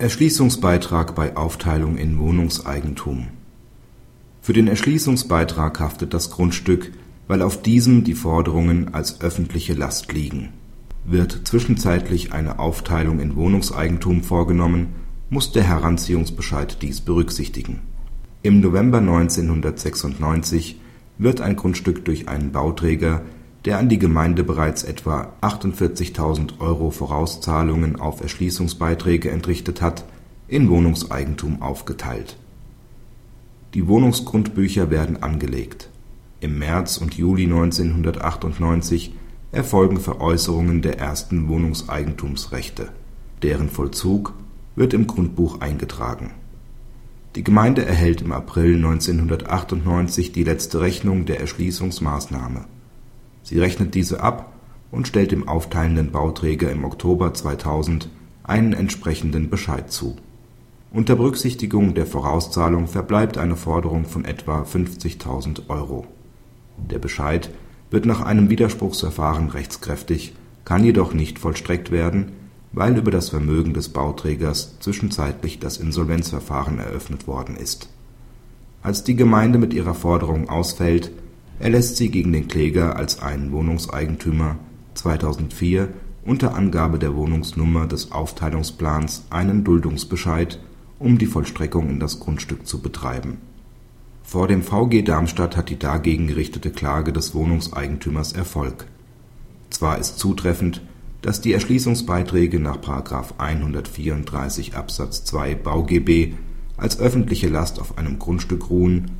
Erschließungsbeitrag bei Aufteilung in Wohnungseigentum Für den Erschließungsbeitrag haftet das Grundstück, weil auf diesem die Forderungen als öffentliche Last liegen. Wird zwischenzeitlich eine Aufteilung in Wohnungseigentum vorgenommen, muss der Heranziehungsbescheid dies berücksichtigen. Im November 1996 wird ein Grundstück durch einen Bauträger, der an die Gemeinde bereits etwa 48.000 Euro Vorauszahlungen auf Erschließungsbeiträge entrichtet hat, in Wohnungseigentum aufgeteilt. Die Wohnungsgrundbücher werden angelegt. Im März und Juli 1998 erfolgen Veräußerungen der ersten Wohnungseigentumsrechte. Deren Vollzug wird im Grundbuch eingetragen. Die Gemeinde erhält im April 1998 die letzte Rechnung der Erschließungsmaßnahme. Sie rechnet diese ab und stellt dem aufteilenden Bauträger im Oktober 2000 einen entsprechenden Bescheid zu. Unter Berücksichtigung der Vorauszahlung verbleibt eine Forderung von etwa 50.000 Euro. Der Bescheid wird nach einem Widerspruchsverfahren rechtskräftig, kann jedoch nicht vollstreckt werden, weil über das Vermögen des Bauträgers zwischenzeitlich das Insolvenzverfahren eröffnet worden ist. Als die Gemeinde mit ihrer Forderung ausfällt, erlässt sie gegen den Kläger als einen Wohnungseigentümer 2004 unter Angabe der Wohnungsnummer des Aufteilungsplans einen Duldungsbescheid, um die Vollstreckung in das Grundstück zu betreiben. Vor dem VG Darmstadt hat die dagegen gerichtete Klage des Wohnungseigentümers Erfolg. Zwar ist zutreffend, dass die Erschließungsbeiträge nach § 134 Absatz 2 BauGB als öffentliche Last auf einem Grundstück ruhen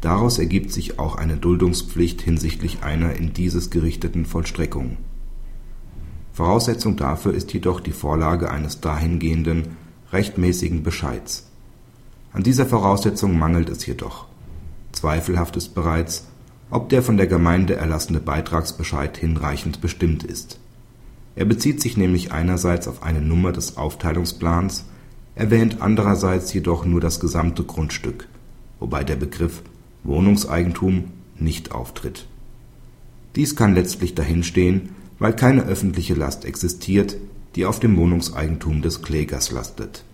Daraus ergibt sich auch eine Duldungspflicht hinsichtlich einer in dieses gerichteten Vollstreckung. Voraussetzung dafür ist jedoch die Vorlage eines dahingehenden rechtmäßigen Bescheids. An dieser Voraussetzung mangelt es jedoch. Zweifelhaft ist bereits, ob der von der Gemeinde erlassene Beitragsbescheid hinreichend bestimmt ist. Er bezieht sich nämlich einerseits auf eine Nummer des Aufteilungsplans, erwähnt andererseits jedoch nur das gesamte Grundstück, wobei der Begriff Wohnungseigentum nicht auftritt. Dies kann letztlich dahinstehen, weil keine öffentliche Last existiert, die auf dem Wohnungseigentum des Klägers lastet.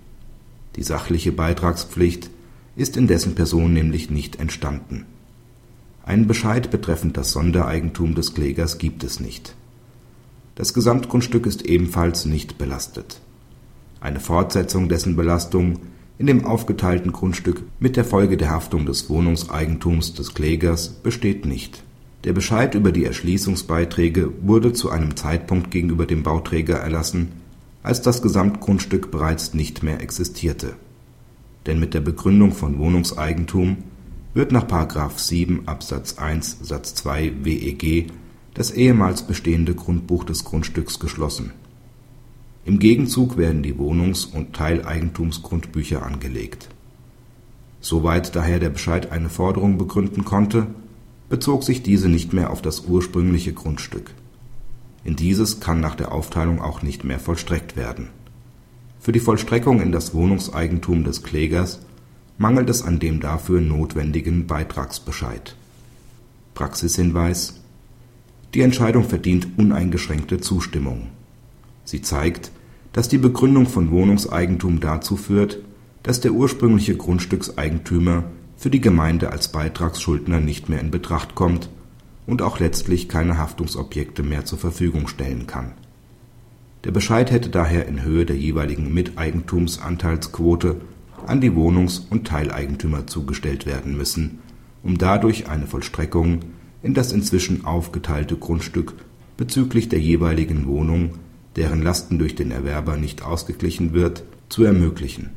Die sachliche Beitragspflicht ist in dessen Person nämlich nicht entstanden. Einen Bescheid betreffend das Sondereigentum des Klägers gibt es nicht. Das Gesamtgrundstück ist ebenfalls nicht belastet. Eine Fortsetzung dessen Belastung in dem aufgeteilten Grundstück mit der Folge der Haftung des Wohnungseigentums des Klägers besteht nicht. Der Bescheid über die Erschließungsbeiträge wurde zu einem Zeitpunkt gegenüber dem Bauträger erlassen, als das Gesamtgrundstück bereits nicht mehr existierte. Denn mit der Begründung von Wohnungseigentum wird nach § 7 Absatz 1 Satz 2 WEG das ehemals bestehende Grundbuch des Grundstücks geschlossen im Gegenzug werden die Wohnungs und Teileigentumsgrundbücher angelegt. Soweit daher der Bescheid eine Forderung begründen konnte, bezog sich diese nicht mehr auf das ursprüngliche Grundstück. In dieses kann nach der Aufteilung auch nicht mehr vollstreckt werden. Für die Vollstreckung in das Wohnungseigentum des Klägers mangelt es an dem dafür notwendigen Beitragsbescheid. Praxishinweis Die Entscheidung verdient uneingeschränkte Zustimmung. Sie zeigt dass die Begründung von Wohnungseigentum dazu führt, dass der ursprüngliche Grundstückseigentümer für die Gemeinde als Beitragsschuldner nicht mehr in Betracht kommt und auch letztlich keine Haftungsobjekte mehr zur Verfügung stellen kann. Der Bescheid hätte daher in Höhe der jeweiligen Miteigentumsanteilsquote an die Wohnungs und Teileigentümer zugestellt werden müssen, um dadurch eine Vollstreckung in das inzwischen aufgeteilte Grundstück bezüglich der jeweiligen Wohnung deren Lasten durch den Erwerber nicht ausgeglichen wird, zu ermöglichen.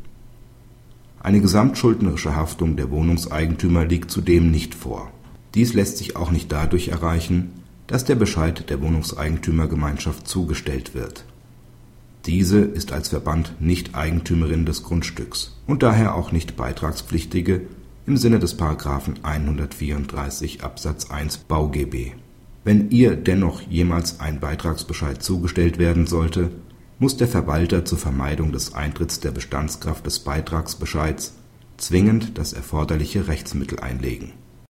Eine gesamtschuldnerische Haftung der Wohnungseigentümer liegt zudem nicht vor. Dies lässt sich auch nicht dadurch erreichen, dass der Bescheid der Wohnungseigentümergemeinschaft zugestellt wird. Diese ist als Verband nicht Eigentümerin des Grundstücks und daher auch nicht Beitragspflichtige im Sinne des § 134 Absatz 1 BauGB wenn ihr dennoch jemals ein Beitragsbescheid zugestellt werden sollte, muss der Verwalter zur Vermeidung des Eintritts der Bestandskraft des Beitragsbescheids zwingend das erforderliche Rechtsmittel einlegen